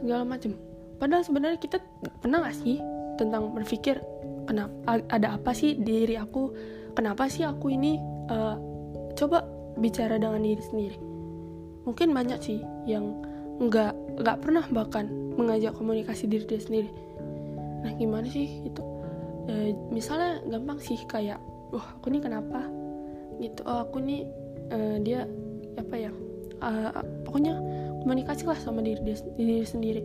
segala macam. Padahal sebenarnya kita pernah gak sih tentang berpikir kenapa ada apa sih diri aku? Kenapa sih aku ini uh, coba bicara dengan diri sendiri? Mungkin banyak sih yang nggak nggak pernah bahkan mengajak komunikasi diri dia sendiri. Nah gimana sih itu e, misalnya gampang sih kayak wah aku nih kenapa? Gitu oh aku nih uh, dia apa ya uh, pokoknya komunikasi lah sama diri dia diri sendiri.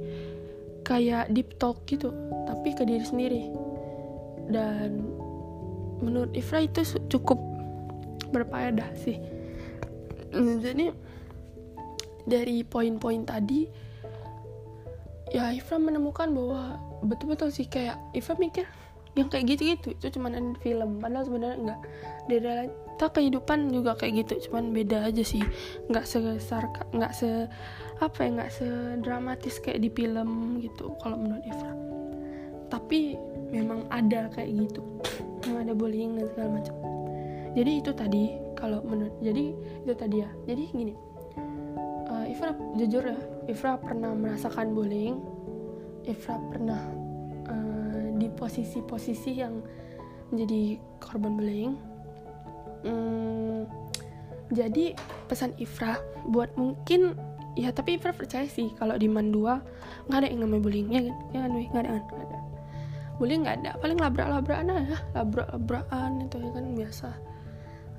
Kayak deep talk gitu tapi ke diri sendiri. Dan menurut Ifra itu cukup berfaedah sih. Jadi dari poin-poin tadi ya Ifra menemukan bahwa betul-betul sih kayak Ifra mikir yang kayak gitu-gitu itu cuma ada film. Padahal sebenarnya enggak. Di realita kehidupan juga kayak gitu cuman beda aja sih. Nggak sebesar nggak se apa ya nggak sedramatis kayak di film gitu kalau menurut Ifra. Tapi memang ada kayak gitu. Memang ada bullying dan segala macam. Jadi itu tadi kalau menurut jadi itu tadi ya. Jadi gini Ifra jujur ya Ifra pernah merasakan bullying. Ifra pernah di posisi-posisi yang menjadi korban bullying. Hmm, jadi pesan Ifra buat mungkin ya tapi Ifra percaya sih kalau di Mandua nggak ada yang namanya bullying ya kan ya kan nggak ada nggak ada. Bullying nggak ada paling labrak-labrakan aja labrak-labrakan itu ya kan biasa.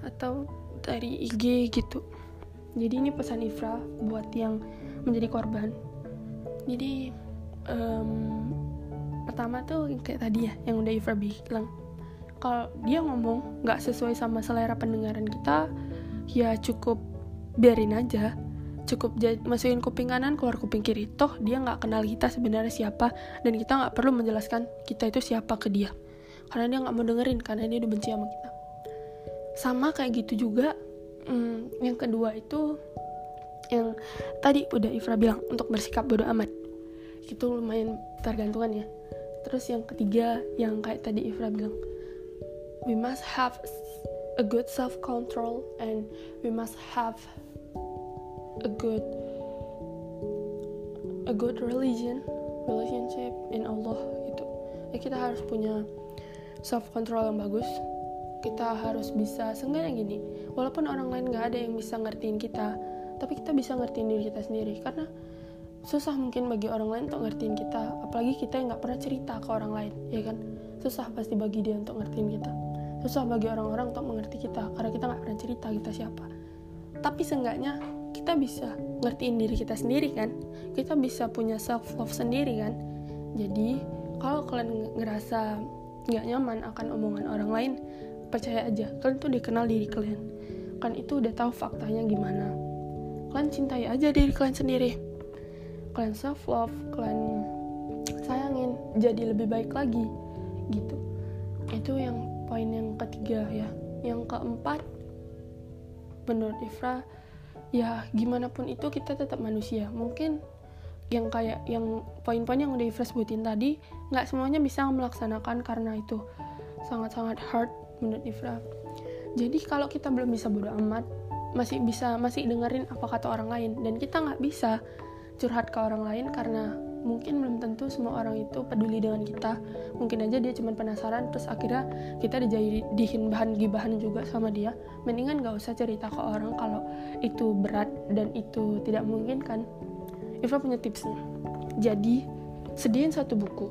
Atau dari IG gitu jadi ini pesan Ifra buat yang menjadi korban. Jadi um, pertama tuh kayak tadi ya yang udah Ivra bilang. Kalau dia ngomong nggak sesuai sama selera pendengaran kita ya cukup biarin aja. Cukup masukin kuping kanan keluar kuping kiri. Toh dia nggak kenal kita sebenarnya siapa dan kita nggak perlu menjelaskan kita itu siapa ke dia. Karena dia nggak mau dengerin karena dia udah benci sama kita. Sama kayak gitu juga hmm, yang kedua itu yang tadi udah Ifra bilang untuk bersikap bodoh amat. Itu lumayan tergantungan ya. Terus yang ketiga yang kayak tadi Ifra bilang we must have a good self control and we must have a good a good religion relationship in Allah itu ya kita harus punya self control yang bagus kita harus bisa seenggaknya gini walaupun orang lain nggak ada yang bisa ngertiin kita tapi kita bisa ngertiin diri kita sendiri. Karena susah mungkin bagi orang lain untuk ngertiin kita apalagi kita yang nggak pernah cerita ke orang lain ya kan? Susah pasti bagi dia untuk ngertiin kita. Susah bagi orang-orang untuk mengerti kita karena kita nggak pernah cerita kita siapa. Tapi seenggaknya kita bisa ngertiin diri kita sendiri kan? Kita bisa punya self love sendiri kan? Jadi kalau kalian ngerasa nggak nyaman akan omongan orang lain percaya aja kalian tuh dikenal diri kalian. Kan itu udah tahu faktanya gimana. Kalian cintai aja diri kalian sendiri. Kalian self love kalian sayangin jadi lebih baik lagi. Gitu. Itu yang poin yang ketiga ya. Yang keempat menurut Ifra ya gimana pun itu kita tetap manusia. Mungkin yang kayak yang poin-poin yang udah Ifra sebutin tadi nggak semuanya bisa melaksanakan karena itu. Sangat-sangat hard menurut Ifra jadi kalau kita belum bisa bodo amat masih bisa masih dengerin apa kata orang lain. Dan kita nggak bisa curhat ke orang lain karena mungkin belum tentu semua orang itu peduli dengan kita. Mungkin aja dia cuma penasaran terus akhirnya kita dijadiin bahan gibahan juga sama dia. Mendingan gak usah cerita ke orang kalau itu berat dan itu tidak mungkin kan? Ifra punya tipsnya jadi sediain satu buku.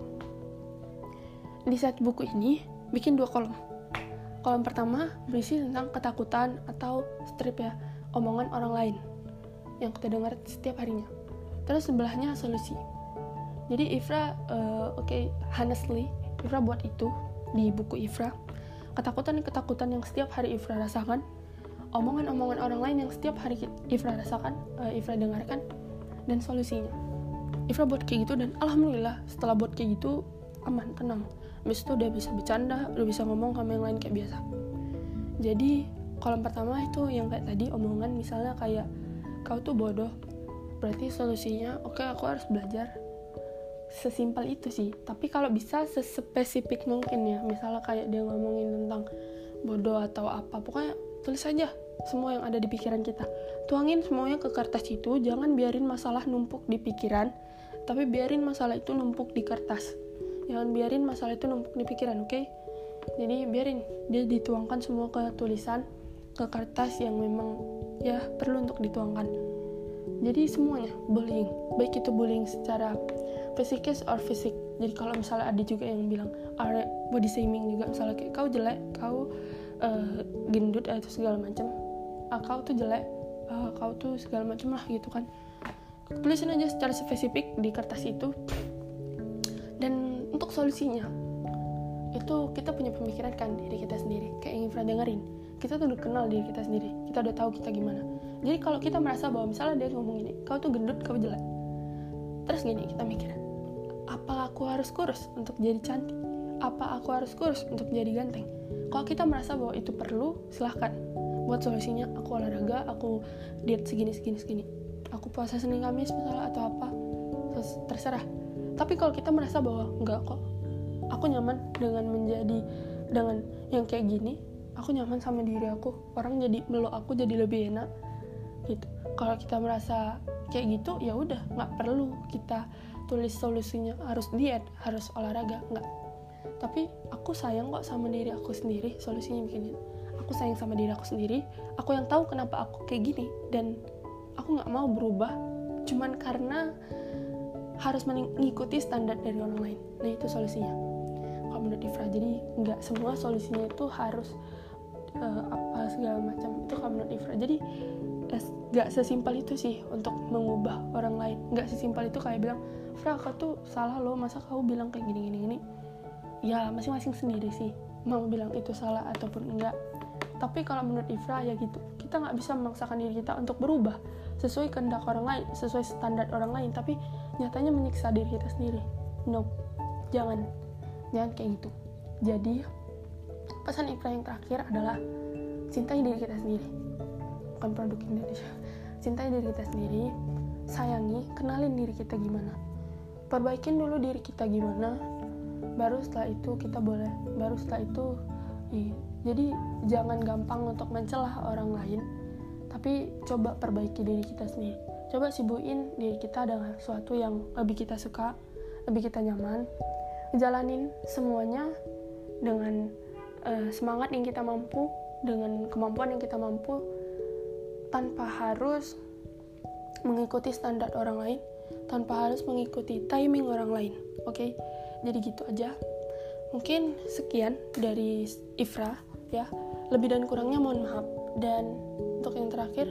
Di satu buku ini bikin dua kolom kolom pertama berisi tentang ketakutan atau strip ya omongan orang lain yang kita dengar setiap harinya. Terus sebelahnya solusi. Jadi Ifra uh, oke okay, honestly Ifra buat itu di buku Ifra. Ketakutan-ketakutan yang setiap hari Ifra rasakan omongan-omongan orang lain yang setiap hari Ifra rasakan uh, Ifra dengarkan dan solusinya. Ifra buat kayak gitu dan alhamdulillah setelah buat kayak gitu aman tenang Habis itu udah bisa bercanda udah bisa ngomong sama yang lain kayak biasa. Jadi kolom pertama itu yang kayak tadi omongan misalnya kayak kau tuh bodoh. Berarti solusinya oke okay, aku harus belajar sesimpel itu sih. Tapi kalau bisa sespesifik mungkin ya misalnya kayak dia ngomongin tentang bodoh atau apa pokoknya tulis aja semua yang ada di pikiran kita. Tuangin semuanya ke kertas itu jangan biarin masalah numpuk di pikiran tapi biarin masalah itu numpuk di kertas jangan biarin masalah itu numpuk di pikiran oke? Okay? jadi biarin dia dituangkan semua ke tulisan ke kertas yang memang ya perlu untuk dituangkan. Jadi semuanya bullying. Baik itu bullying secara fisikis or fisik. Jadi kalau misalnya ada juga yang bilang are body shaming juga misalnya kayak kau jelek kau uh, gendut atau segala macam ah, kau tuh jelek uh, kau tuh segala macam lah gitu kan. Tulisin aja secara spesifik di kertas itu untuk solusinya itu kita punya pemikiran kan diri kita sendiri. Kayak yang Infra dengerin kita tuh udah kenal diri kita sendiri. Kita udah tahu kita gimana. Jadi kalau kita merasa bahwa misalnya dia ngomong gini kau tuh gendut kau jelek. Terus gini kita mikir apa aku harus kurus untuk jadi cantik? Apa aku harus kurus untuk jadi ganteng? Kalau kita merasa bahwa itu perlu silahkan. Buat solusinya aku olahraga aku diet segini segini segini. Aku puasa Senin Kamis misalnya atau apa terus terserah tapi kalau kita merasa bahwa enggak kok aku nyaman dengan menjadi dengan yang kayak gini aku nyaman sama diri aku. Orang jadi meluk aku jadi lebih enak gitu. Kalau kita merasa kayak gitu ya udah nggak perlu kita tulis solusinya. Harus diet harus olahraga nggak tapi aku sayang kok sama diri aku sendiri solusinya bikin aku sayang sama diri aku sendiri aku yang tahu kenapa aku kayak gini. Dan aku nggak mau berubah cuman karena harus mengikuti standar dari orang lain. Nah itu solusinya. Kalau menurut Ifra jadi nggak semua solusinya itu harus uh, apa segala macam. Itu kalau menurut Ifra jadi nggak sesimpel itu sih untuk mengubah orang lain. Nggak sesimpel itu kayak bilang Fra kau tuh salah loh. Masa kau bilang kayak gini gini gini? Ya masing-masing sendiri sih mau bilang itu salah ataupun enggak tapi kalau menurut Ifra ya gitu. Kita nggak bisa memaksakan diri kita untuk berubah sesuai kehendak orang lain, sesuai standar orang lain, tapi nyatanya menyiksa diri kita sendiri. No, jangan, jangan kayak gitu. Jadi pesan Ifra yang terakhir adalah cintai diri kita sendiri, bukan produk Indonesia. Cintai diri kita sendiri, sayangi, kenalin diri kita gimana, perbaikin dulu diri kita gimana, baru setelah itu kita boleh, baru setelah itu, iya. jadi jangan gampang untuk mencelah orang lain tapi coba perbaiki diri kita sendiri coba sibuin diri kita dengan sesuatu yang lebih kita suka lebih kita nyaman. Jalanin semuanya dengan uh, semangat yang kita mampu dengan kemampuan yang kita mampu tanpa harus mengikuti standar orang lain tanpa harus mengikuti timing orang lain oke? Okay? jadi gitu aja. Mungkin sekian dari Ifra ya. Lebih dan kurangnya mohon maaf. Dan untuk yang terakhir,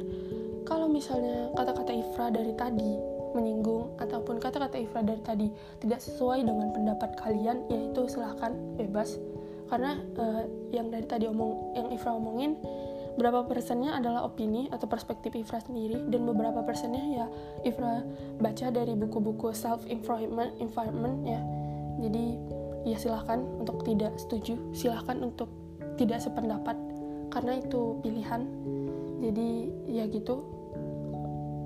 kalau misalnya kata-kata Ifra dari tadi menyinggung ataupun kata-kata Ifra dari tadi tidak sesuai dengan pendapat kalian, yaitu silahkan bebas. Karena uh, yang dari tadi omong yang Ifra omongin berapa persennya adalah opini atau perspektif Ifra sendiri dan beberapa persennya ya Ifra baca dari buku-buku self improvement environment ya. Jadi ya silahkan untuk tidak setuju, silahkan untuk tidak sependapat karena itu pilihan jadi ya gitu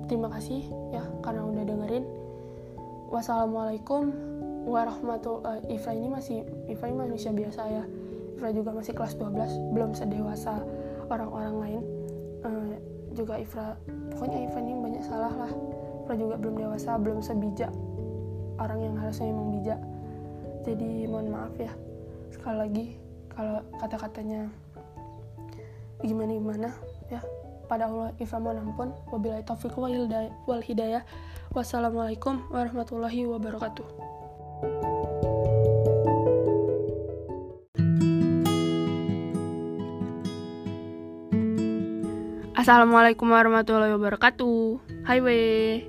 terima kasih ya karena udah dengerin. Wassalamualaikum warahmatullahi uh, Ifra ini masih Ifra ini manusia biasa ya. Ifra juga masih kelas 12 belum sedewasa orang-orang lain. Uh, juga Ifra pokoknya Ifra ini banyak salah lah. Ifra juga belum dewasa belum sebijak. Orang yang harusnya memang bijak. Jadi mohon maaf ya. Sekali lagi kalau kata-katanya gimana gimana ya pada Allah Ifra mohon ampun wabillahi taufiq wal hidayah Wassalamualaikum warahmatullahi wabarakatuh. Assalamualaikum warahmatullahi wabarakatuh. Hai weh.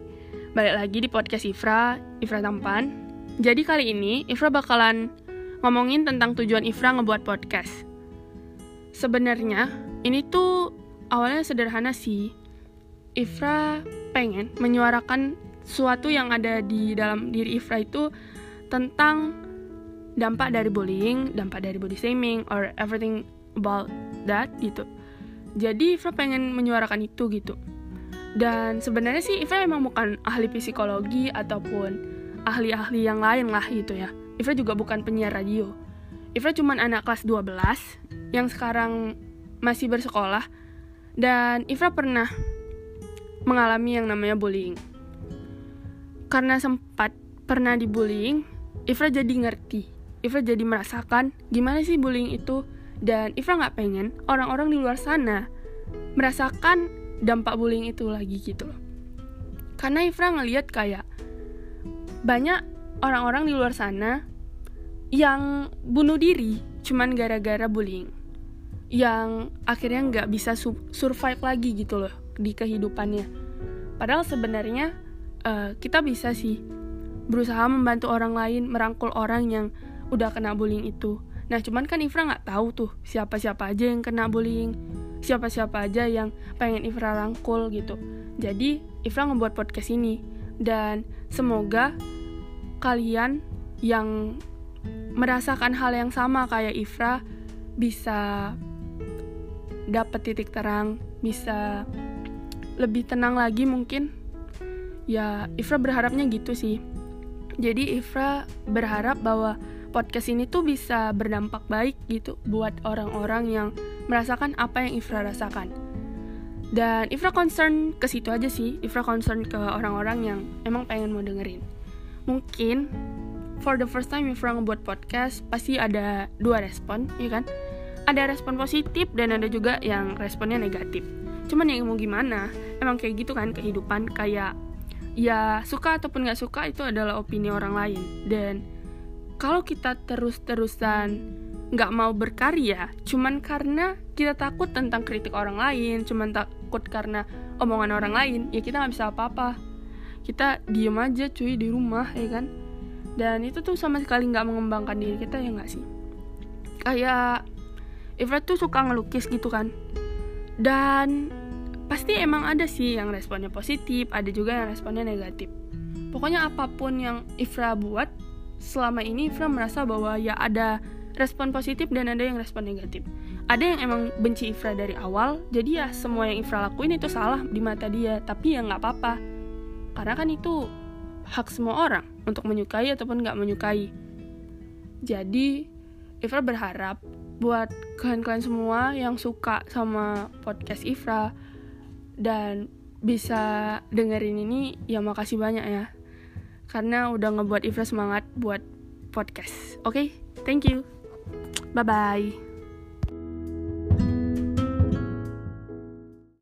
Balik lagi di podcast Ifra, Ifra Tampan. Jadi kali ini Ifra bakalan ngomongin tentang tujuan Ifra ngebuat podcast. Sebenarnya ini tuh awalnya sederhana sih. Ifra pengen menyuarakan sesuatu yang ada di dalam diri Ifra itu tentang dampak dari bullying, dampak dari body shaming, or everything about that gitu. Jadi Ifra pengen menyuarakan itu gitu. Dan sebenarnya sih Ifra emang bukan ahli psikologi ataupun ahli-ahli yang lain lah gitu ya. Ifra juga bukan penyiar radio. Ifra cuma anak kelas 12 yang sekarang masih bersekolah dan Ifra pernah mengalami yang namanya bullying karena sempat pernah dibullying, Ifra jadi ngerti. Ifra jadi merasakan gimana sih bullying itu. Dan Ifra nggak pengen orang-orang di luar sana merasakan dampak bullying itu lagi gitu. Karena Ifra ngeliat kayak banyak orang-orang di luar sana yang bunuh diri cuman gara-gara bullying. Yang akhirnya nggak bisa survive lagi gitu loh di kehidupannya. Padahal sebenarnya uh, kita bisa sih berusaha membantu orang lain merangkul orang yang udah kena bullying itu. Nah cuman kan Ifra nggak tahu tuh siapa siapa aja yang kena bullying siapa siapa aja yang pengen Ifra rangkul gitu. Jadi Ifra ngebuat podcast ini. Dan semoga kalian yang merasakan hal yang sama kayak Ifra bisa dapat titik terang, bisa lebih tenang lagi mungkin. Ya Ifra berharapnya gitu sih. Jadi Ifra berharap bahwa podcast ini tuh bisa berdampak baik gitu buat orang-orang yang merasakan apa yang Ifra rasakan. Dan Ifra concern ke situ aja sih. Ifra concern ke orang-orang yang emang pengen mau dengerin. Mungkin for the first time Ifra ngebuat podcast pasti ada dua respon ya kan ada respon positif dan ada juga yang responnya negatif. Cuman yang mau gimana? Emang kayak gitu kan kehidupan kayak ya suka ataupun nggak suka itu adalah opini orang lain. Dan kalau kita terus-terusan nggak mau berkarya cuman karena kita takut tentang kritik orang lain cuman takut karena omongan orang lain ya kita nggak bisa apa-apa. Kita diem aja cuy di rumah ya kan? Dan itu tuh sama sekali nggak mengembangkan diri kita ya nggak sih? Kayak Ifrat tuh suka ngelukis gitu kan dan pasti emang ada sih yang responnya positif, ada juga yang responnya negatif. Pokoknya apa pun yang Ifra buat, selama ini Ifra merasa bahwa ya ada respon positif dan ada yang respon negatif. Ada yang emang benci Ifra dari awal, jadi ya semua yang Ifra lakuin itu salah di mata dia, tapi ya nggak apa-apa. Karena kan itu hak semua orang untuk menyukai ataupun nggak menyukai. Jadi, Ifra berharap buat kalian-kalian semua yang suka sama podcast Ifra, dan bisa dengerin ini ya makasih banyak ya. Karena udah ngebuat Ifra semangat buat podcast. Oke okay? thank you. Bye bye